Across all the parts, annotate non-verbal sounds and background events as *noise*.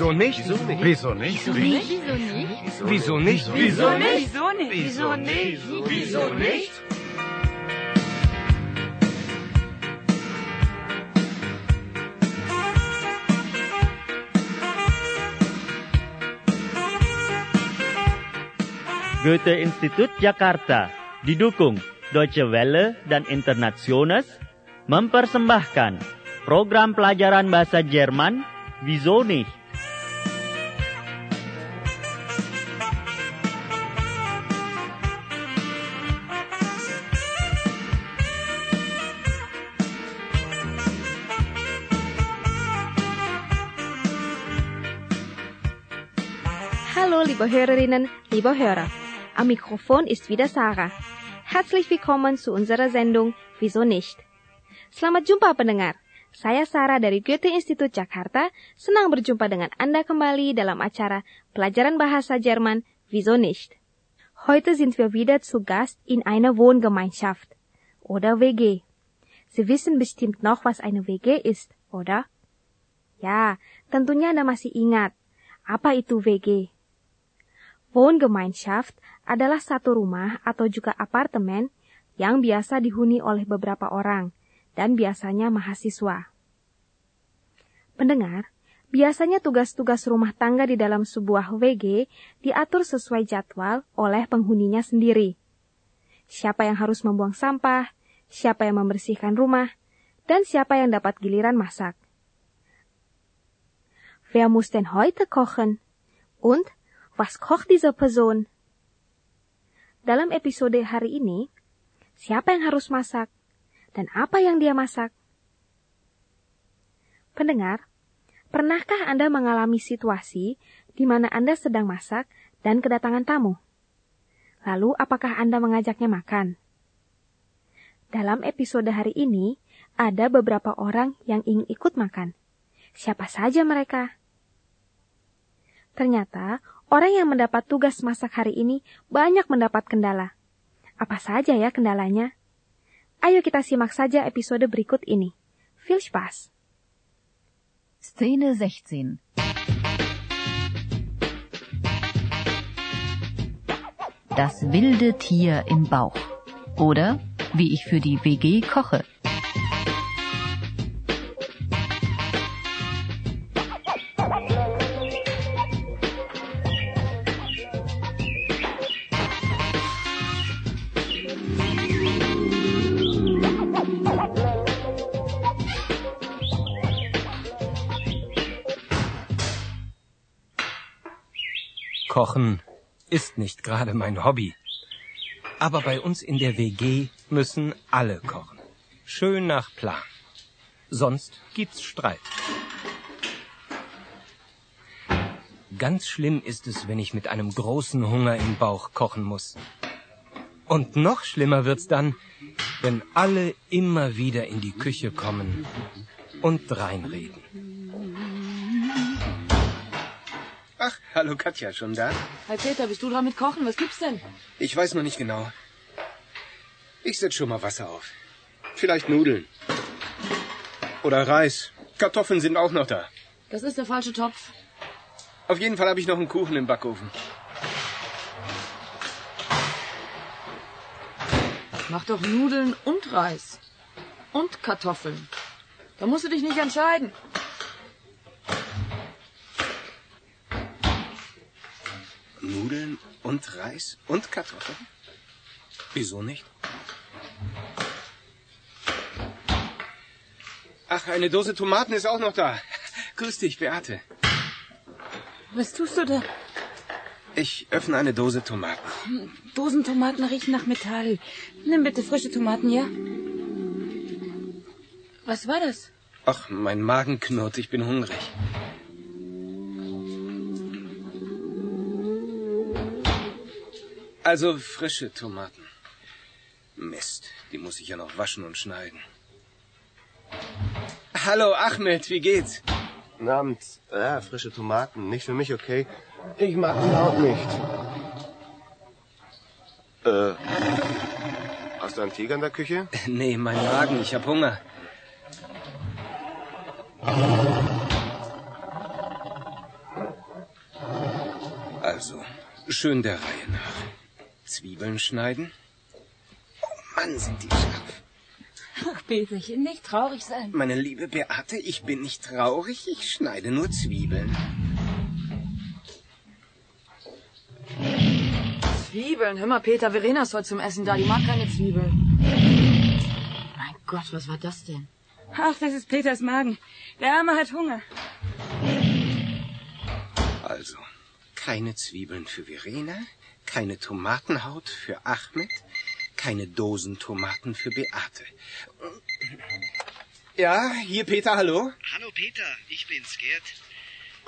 Wieso nicht? Wieso nicht? Wieso nicht? Wieso nicht? Wieso nicht? Goethe Institut Jakarta didukung Deutsche Welle dan Internationals mempersembahkan program pelajaran bahasa Jerman Wieso nicht liebe Hörerinnen, liebe Hörer. Am Mikrofon ist wieder Sarah. Herzlich willkommen zu unserer Sendung Wieso nicht? Selamat jumpa pendengar. Saya Sarah dari Goethe Institut Jakarta, senang berjumpa dengan Anda kembali dalam acara Pelajaran Bahasa Jerman Wieso nicht? Heute sind wir wieder zu Gast in einer Wohngemeinschaft oder WG. Sie wissen bestimmt noch, was eine WG ist, oder? Ya, tentunya Anda masih ingat. Apa itu WG? Wohngemeinschaft adalah satu rumah atau juga apartemen yang biasa dihuni oleh beberapa orang dan biasanya mahasiswa. Pendengar, biasanya tugas-tugas rumah tangga di dalam sebuah WG diatur sesuai jadwal oleh penghuninya sendiri. Siapa yang harus membuang sampah, siapa yang membersihkan rumah, dan siapa yang dapat giliran masak. Wer muss denn heute kochen? Und was kocht diese Person? Dalam episode hari ini, siapa yang harus masak dan apa yang dia masak? Pendengar, pernahkah Anda mengalami situasi di mana Anda sedang masak dan kedatangan tamu? Lalu, apakah Anda mengajaknya makan? Dalam episode hari ini, ada beberapa orang yang ingin ikut makan. Siapa saja mereka? Ternyata, orang yang mendapat tugas masak hari ini banyak mendapat kendala. Apa saja ya kendalanya? Ayo kita simak saja episode berikut ini. Viel Spaß! Szene 16. Das wilde Tier im Bauch. Oder wie ich für die WG koche. Kochen ist nicht gerade mein Hobby. Aber bei uns in der WG müssen alle kochen. Schön nach Plan. Sonst gibt's Streit. Ganz schlimm ist es, wenn ich mit einem großen Hunger im Bauch kochen muss. Und noch schlimmer wird's dann, wenn alle immer wieder in die Küche kommen und reinreden. Ach, hallo Katja, schon da? Hi Peter, bist du dran mit Kochen? Was gibt's denn? Ich weiß noch nicht genau. Ich setz schon mal Wasser auf. Vielleicht Nudeln. Oder Reis. Kartoffeln sind auch noch da. Das ist der falsche Topf. Auf jeden Fall habe ich noch einen Kuchen im Backofen. Mach doch Nudeln und Reis. Und Kartoffeln. Da musst du dich nicht entscheiden. Nudeln und Reis und Kartoffeln? Wieso nicht? Ach, eine Dose Tomaten ist auch noch da. *laughs* Grüß dich, Beate. Was tust du da? Ich öffne eine Dose Tomaten. Dosentomaten riechen nach Metall. Nimm bitte frische Tomaten, ja? Was war das? Ach, mein Magen knurrt, ich bin hungrig. Also frische Tomaten. Mist, die muss ich ja noch waschen und schneiden. Hallo Ahmed, wie geht's? Guten Abend. Ja, frische Tomaten. Nicht für mich, okay? Ich mag die auch nicht. Äh, hast du einen Tiger in der Küche? *laughs* Nee, mein Magen, ich hab Hunger. Schön der Reihe nach. Zwiebeln schneiden. Oh Mann, sind die scharf. Ach, Peterchen, nicht traurig sein. Meine liebe Beate, ich bin nicht traurig, ich schneide nur Zwiebeln. Zwiebeln. Hör mal, Peter, Verena ist heute zum Essen da. Die mag keine Zwiebeln. Mein Gott, was war das denn? Ach, das ist Peters Magen. Der Arme hat Hunger. Also, keine Zwiebeln für Verena, keine Tomatenhaut für Ahmed, keine Dosentomaten für Beate. Ja, hier Peter, hallo? Hallo Peter, ich bin's, Gerd.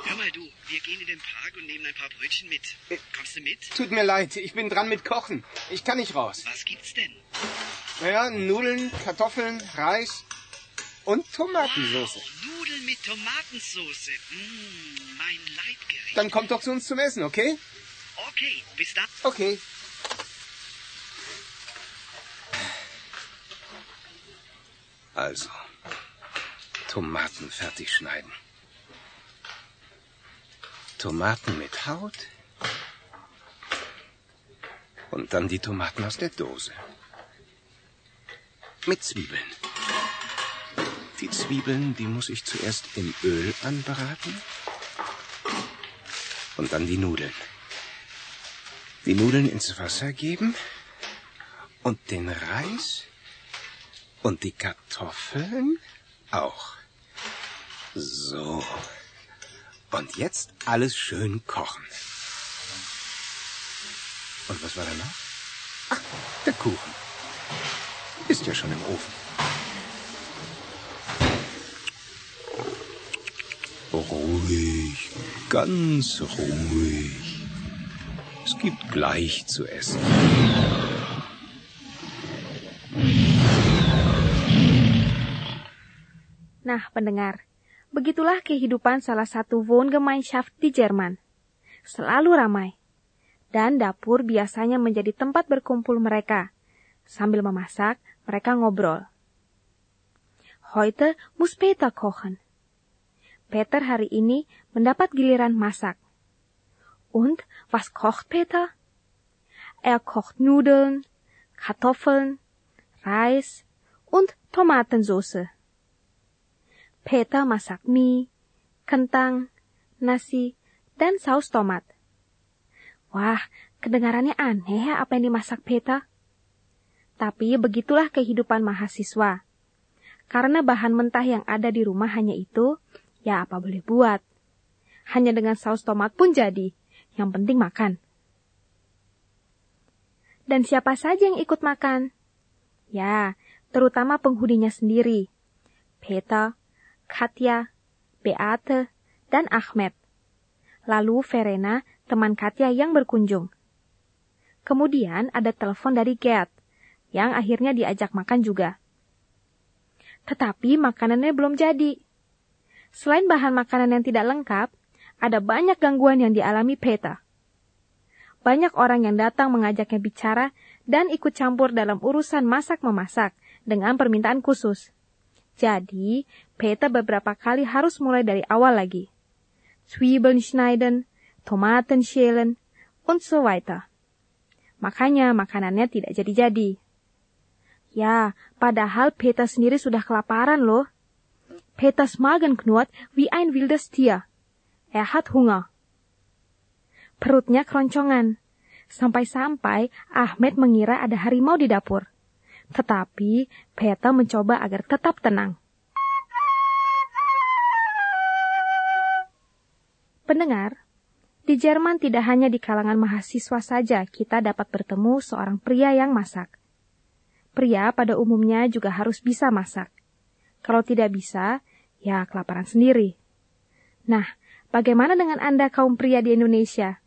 Hör mal du, wir gehen in den Park und nehmen ein paar Brötchen mit. Kommst du mit? Tut mir leid, ich bin dran mit Kochen. Ich kann nicht raus. Was gibt's denn? Naja, Nudeln, Kartoffeln, Reis und Tomatensauce. Wow, Nudeln mit Tomatensauce. Mm, mein Leibgericht. Dann kommt doch zu uns zum Essen, okay? Okay, bis dann. Okay. Also, Tomaten fertig schneiden. Tomaten mit Haut. Und dann die Tomaten aus der Dose. Mit Zwiebeln. Die Zwiebeln, die muss ich zuerst im Öl anbraten. Und dann die Nudeln. Die Nudeln ins Wasser geben. Und den Reis. Und die Kartoffeln auch. So. Und jetzt alles schön kochen. Und was war da noch? Ach, der Kuchen. Ist ja schon im Ofen. Ruhig, ganz ruhig. Gibt gleich zu essen. Nah, pendengar, begitulah kehidupan salah satu Wohngemeinschaft di Jerman. Selalu ramai. Dan dapur biasanya menjadi tempat berkumpul mereka. Sambil memasak, mereka ngobrol. Heute muss Peter kochen. Peter hari ini mendapat giliran masak. Und was kocht Peter? Er kocht Nudeln, Kartoffeln, Reis und Tomatensauce. Peter masak mie, kentang, nasi, dan saus tomat. Wah, kedengarannya aneh ya apa yang dimasak Peter. Tapi begitulah kehidupan mahasiswa. Karena bahan mentah yang ada di rumah hanya itu, ya apa boleh buat. Hanya dengan saus tomat pun jadi. Yang penting makan. Dan siapa saja yang ikut makan? Ya, terutama penghuninya sendiri. Peter, Katya, Beate, dan Ahmed. Lalu Verena, teman Katya yang berkunjung. Kemudian ada telepon dari Gerd, yang akhirnya diajak makan juga. Tetapi makanannya belum jadi. Selain bahan makanan yang tidak lengkap, ada banyak gangguan yang dialami Peta. Banyak orang yang datang mengajaknya bicara dan ikut campur dalam urusan masak-memasak dengan permintaan khusus. Jadi, Peta beberapa kali harus mulai dari awal lagi. Zwiebeln schneiden, Tomaten schälen, und so weiter. Makanya makanannya tidak jadi-jadi. Ya, padahal Peter sendiri sudah kelaparan loh. Peters Magen knurrt wie ein wildes Tier. Hat Hunger. Perutnya keroncongan. Sampai-sampai Ahmed mengira ada harimau di dapur. Tetapi Peter mencoba agar tetap tenang. Pendengar, di Jerman tidak hanya di kalangan mahasiswa saja kita dapat bertemu seorang pria yang masak. Pria pada umumnya juga harus bisa masak. Kalau tidak bisa, ya kelaparan sendiri. Nah, bagaimana dengan Anda kaum pria di Indonesia?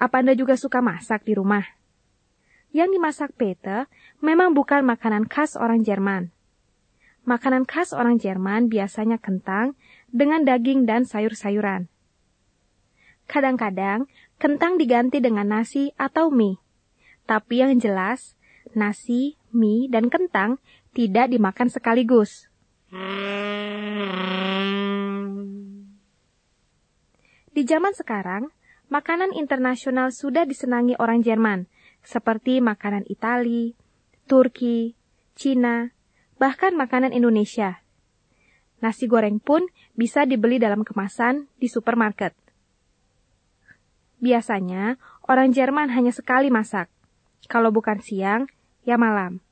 Apa Anda juga suka masak di rumah? Yang dimasak Peter memang bukan makanan khas orang Jerman. Makanan khas orang Jerman biasanya kentang dengan daging dan sayur-sayuran. Kadang-kadang kentang diganti dengan nasi atau mie. Tapi yang jelas, nasi, mie, dan kentang tidak dimakan sekaligus. Di zaman sekarang, makanan internasional sudah disenangi orang Jerman, seperti makanan Itali, Turki, Cina, bahkan makanan Indonesia. Nasi goreng pun bisa dibeli dalam kemasan di supermarket. Biasanya, orang Jerman hanya sekali masak. Kalau bukan siang, ya malam.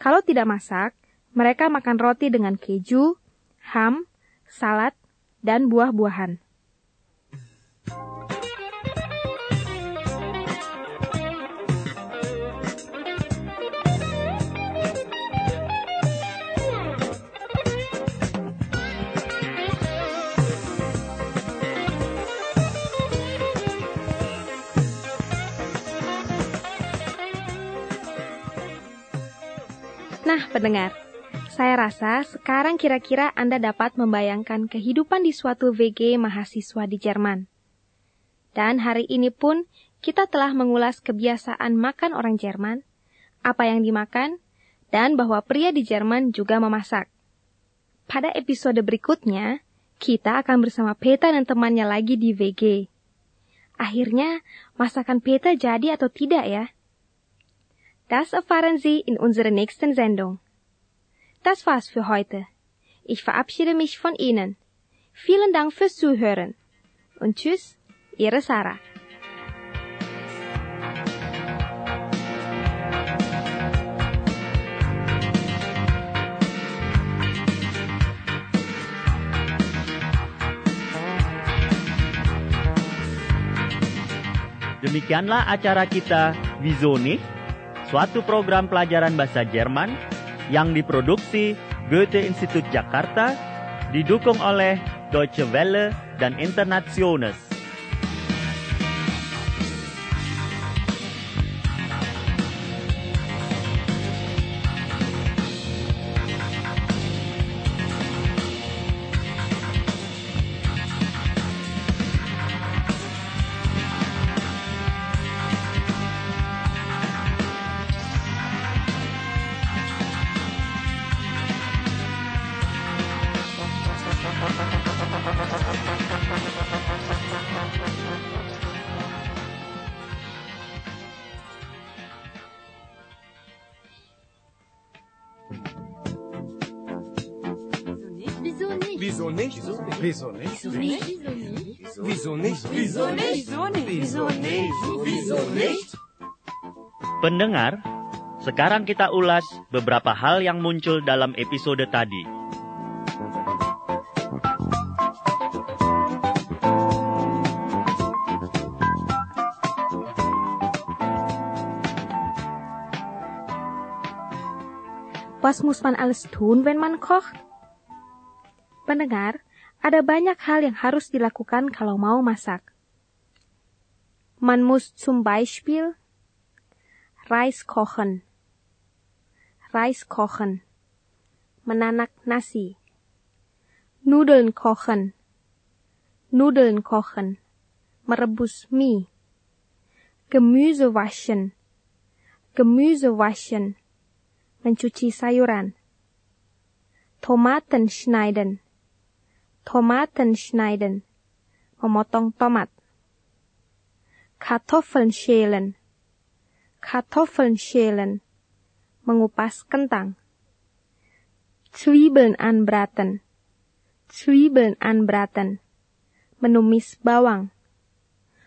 Kalau tidak masak, mereka makan roti dengan keju, ham, salad, dan buah-buahan. Nah, pendengar, saya rasa sekarang kira-kira Anda dapat membayangkan kehidupan di suatu VG mahasiswa di Jerman. Dan hari ini pun kita telah mengulas kebiasaan makan orang Jerman, apa yang dimakan, dan bahwa pria di Jerman juga memasak. Pada episode berikutnya, kita akan bersama Peta dan temannya lagi di VG. Akhirnya, masakan Peta jadi atau tidak ya? Das erfahren Sie in unserer nächsten Sendung. Das war's für heute. Ich verabschiede mich von Ihnen. Vielen Dank fürs Zuhören. Und tschüss, Ihre Sarah. Demikianlah acara kita Wieso nicht? Suatu program pelajaran bahasa Jerman yang diproduksi Goethe Institut Jakarta didukung oleh Deutsche Welle dan Internationals. Wieso nicht? Wieso nicht? Wieso nicht? Wieso nicht? Wieso nicht? Wieso nicht? Wieso nicht? Pendengar, sekarang kita ulas beberapa hal yang muncul dalam episode tadi. Was muss man alles tun, wenn man kocht? Pendengar, ada banyak hal yang harus dilakukan kalau mau masak. Man muss zum Beispiel Reis kochen. Reis kochen. Menanak nasi. Nudeln kochen. Nudeln kochen. Merebus mie. Gemüse waschen. Gemüse waschen. Mencuci sayuran. Tomaten schneiden. Tomaten schneiden. Memotong tomat. Kartoffeln schälen. Kartoffeln schälen. Mengupas kentang. Zwiebeln anbraten. Zwiebeln anbraten. Menumis bawang.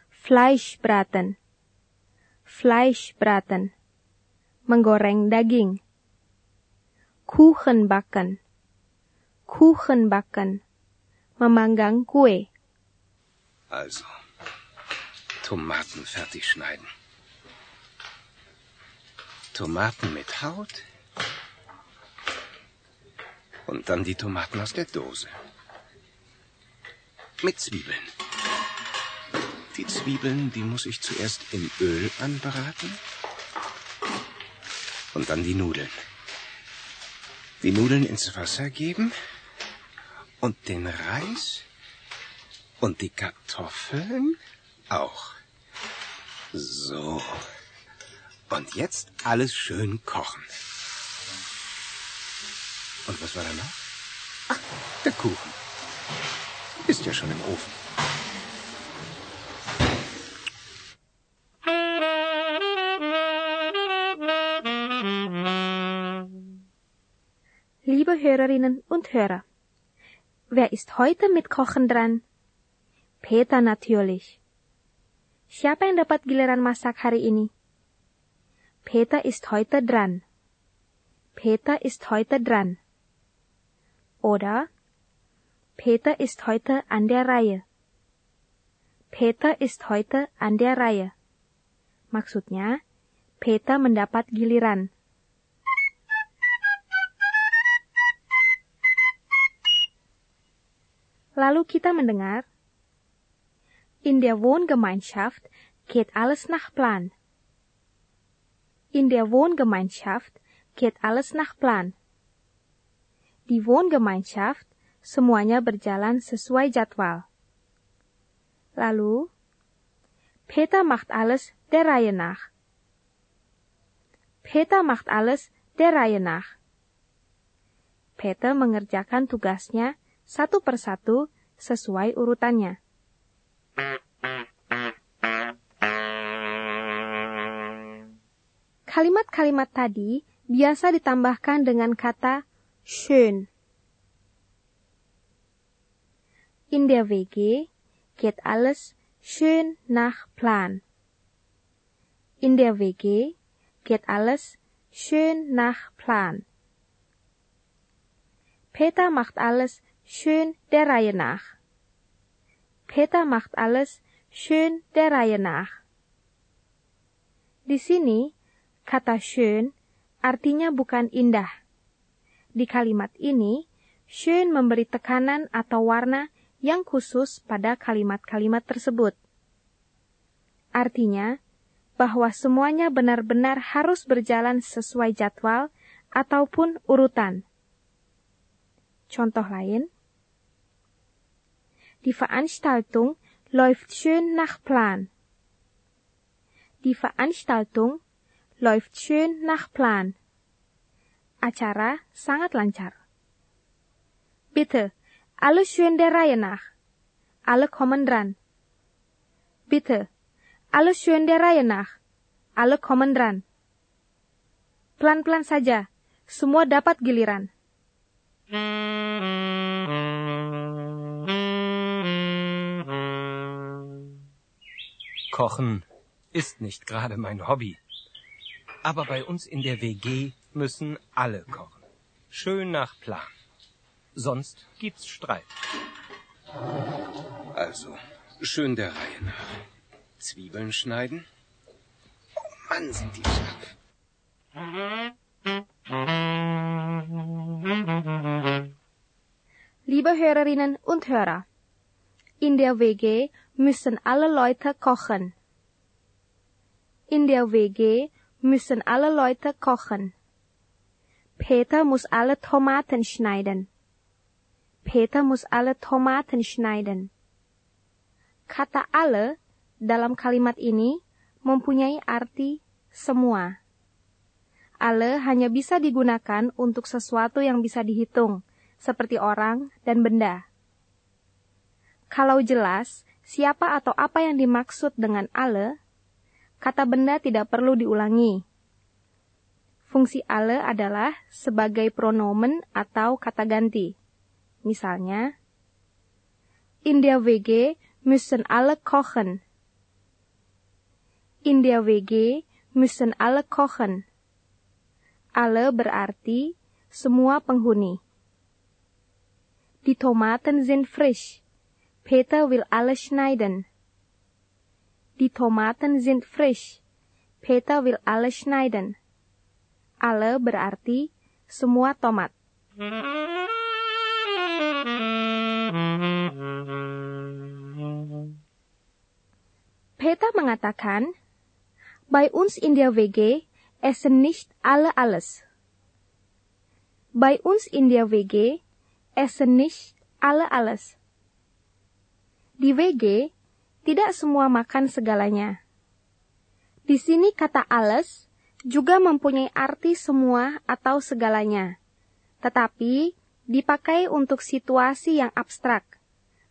Fleisch braten. Menggoreng daging. Kuchen backen. Kuchen backen. Memanggang kue. Also, Tomaten fertig schneiden. Tomaten mit Haut. Und dann die Tomaten aus der Dose. Mit Zwiebeln. Die Zwiebeln, die muss ich zuerst im Öl anbraten. Und dann die Nudeln. Die Nudeln ins Wasser geben. Und den Reis und die Kartoffeln auch. So. Und jetzt alles schön kochen. Und was war danach? Ach, der Kuchen. Ist ja schon im Ofen. Liebe Hörerinnen und Hörer, wer ist heute mit Kochen dran? Peter natürlich. Siapa yang dapat giliran masak hari ini? Peter ist heute dran. Peter ist heute dran. Oder Peter ist heute an der Reihe. Peter ist heute an der Reihe. Maksudnya, Peter mendapat giliran. Lalu kita mendengar, In der Wohngemeinschaft geht alles nach Plan. In der Wohngemeinschaft geht alles nach Plan. Di Wohngemeinschaft, semuanya berjalan sesuai jadwal. Lalu, Peter macht alles der Reihe nach. Peter macht alles der Reihe nach. Peter mengerjakan tugasnya satu persatu sesuai urutannya. Kalimat-kalimat tadi biasa ditambahkan dengan kata schön. In der WG geht alles schön nach Plan. In der WG geht alles schön nach Plan. Peter macht alles schön der Reihe nach. Peter macht alles schön der Reihe nach. Di sini, kata schön artinya bukan indah. Di kalimat ini, schön memberi tekanan atau warna yang khusus pada kalimat-kalimat tersebut. Artinya, bahwa semuanya benar-benar harus berjalan sesuai jadwal ataupun urutan. Contoh lain, Die Veranstaltung läuft schön nach Plan. Die Veranstaltung läuft schön nach Plan. Acara sangat lancar. Bitte, alle schön der Reihe nach. Alle kommen dran. Bitte, alle schön der Reihe nach. Alle kommen dran. Pelan-pelan saja, semua dapat giliran. Kochen ist nicht gerade mein Hobby. Aber bei uns in der WG müssen alle kochen. Schön nach Plan. Sonst gibt's Streit. Also, schön der Reihe nach. Zwiebeln schneiden. Oh Mann, sind die scharf. Liebe Hörerinnen und Hörer, in der WG müssen alle Leute kochen. In der WG müssen alle Leute kochen. Peter muss alle Tomaten schneiden. Peter muss alle Tomaten schneiden. Kata alle dalam kalimat ini mempunyai arti semua. Alle hanya bisa digunakan untuk sesuatu yang bisa dihitung, seperti orang dan benda. Kalau jelas siapa atau apa yang dimaksud dengan alle, kata benda tidak perlu diulangi. Fungsi alle adalah sebagai pronomen atau kata ganti. Misalnya, in der WG müssen alle kochen. In der WG müssen alle kochen. Alle berarti semua penghuni. Die Tomaten sind frisch. Peter will alle schneiden. Die Tomaten sind frisch. Peter will alle schneiden. Alle berarti semua tomat. Peter mengatakan, Bei uns in der WG essen nicht alle alles. Bei uns in der WG essen nicht alle alles. Di WG, tidak semua makan segalanya. Di sini kata alles juga mempunyai arti semua atau segalanya, tetapi dipakai untuk situasi yang abstrak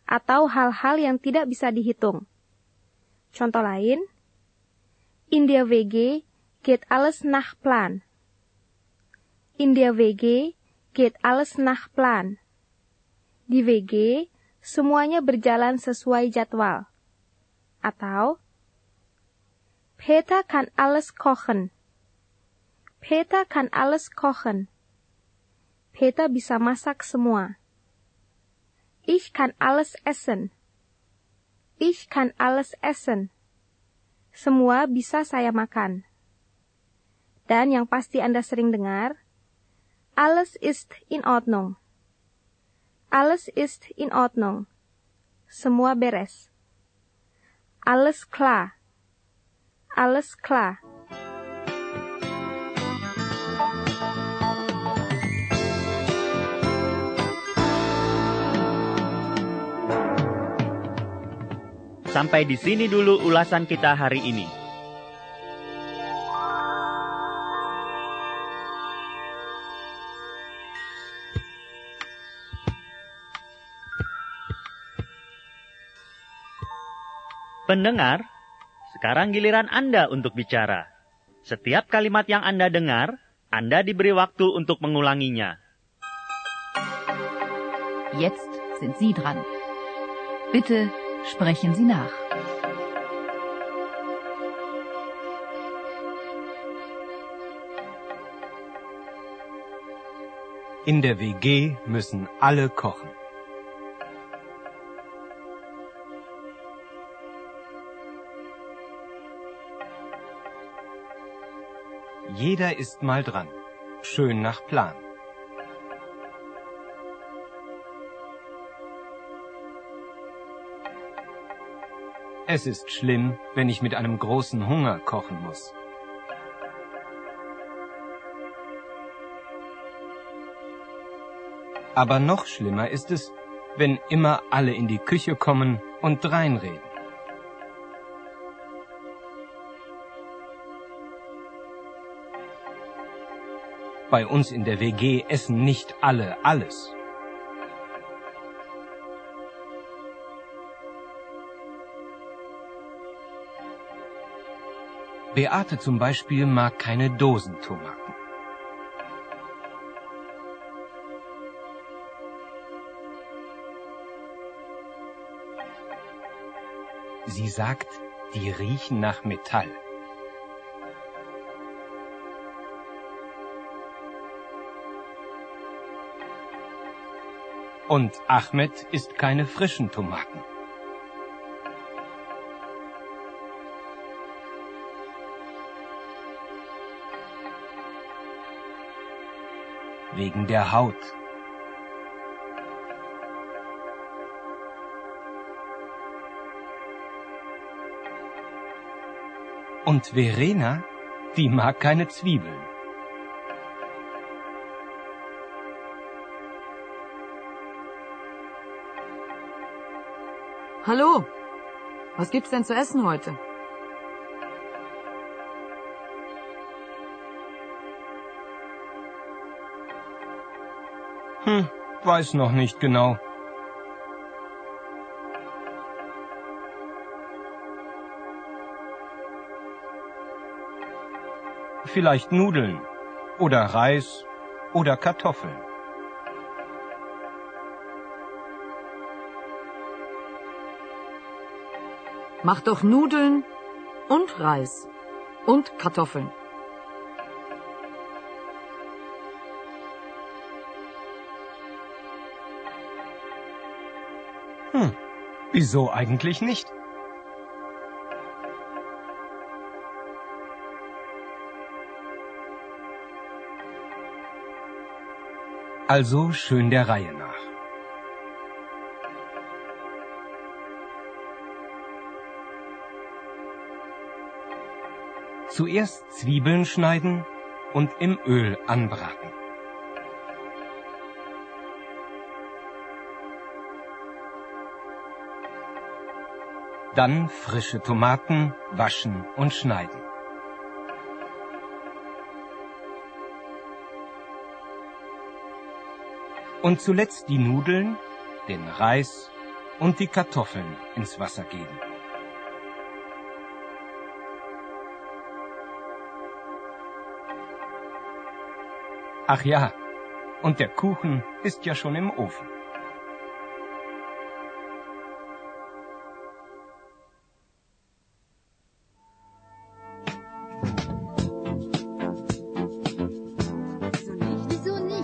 atau hal-hal yang tidak bisa dihitung. Contoh lain, in der WG geht alles nach Plan. In der WG geht alles nach Plan. Di WG, semuanya berjalan sesuai jadwal. Atau, Peter kann alles kochen. Peter kann alles kochen. Peter bisa masak semua. Ich kann alles essen. Ich kann alles essen. Semua bisa saya makan. Dan yang pasti Anda sering dengar, alles ist in Ordnung. Alles ist in Ordnung. Semua beres. Alles klar. Alles klar. Sampai di sini dulu ulasan kita hari ini. Pendengar, sekarang giliran Anda untuk bicara. Setiap kalimat yang Anda dengar, Anda diberi waktu untuk mengulanginya. Jetzt sind Sie dran. Bitte sprechen Sie nach. In der WG müssen alle kochen. Jeder ist mal dran. Schön nach Plan. Es ist schlimm, wenn ich mit einem großen Hunger kochen muss. Aber noch schlimmer ist es, wenn immer alle in die Küche kommen und dreinreden. Bei uns in der WG essen nicht alle alles. Beate zum Beispiel mag keine Dosentomaten. Sie sagt, die riechen nach Metall. Und Ahmed isst keine frischen Tomaten. Wegen der Haut. Und Verena, die mag keine Zwiebeln. Hallo, was gibt's denn zu essen heute? Hm, weiß noch nicht genau. Vielleicht Nudeln oder Reis oder Kartoffeln. Mach doch Nudeln und Reis und Kartoffeln. Hm, wieso eigentlich nicht? Also schön der Reihe nach. Zuerst Zwiebeln schneiden und im Öl anbraten. Dann frische Tomaten waschen und schneiden. Und zuletzt die Nudeln, den Reis und die Kartoffeln ins Wasser geben. Ach ja, Und der Kuchen ist ja schon im Ofen.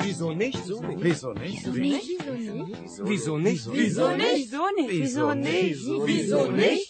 Wieso nicht? Wieso nicht? Wieso nicht? Wieso nicht? Wieso nicht? Wieso nicht? Wieso nicht?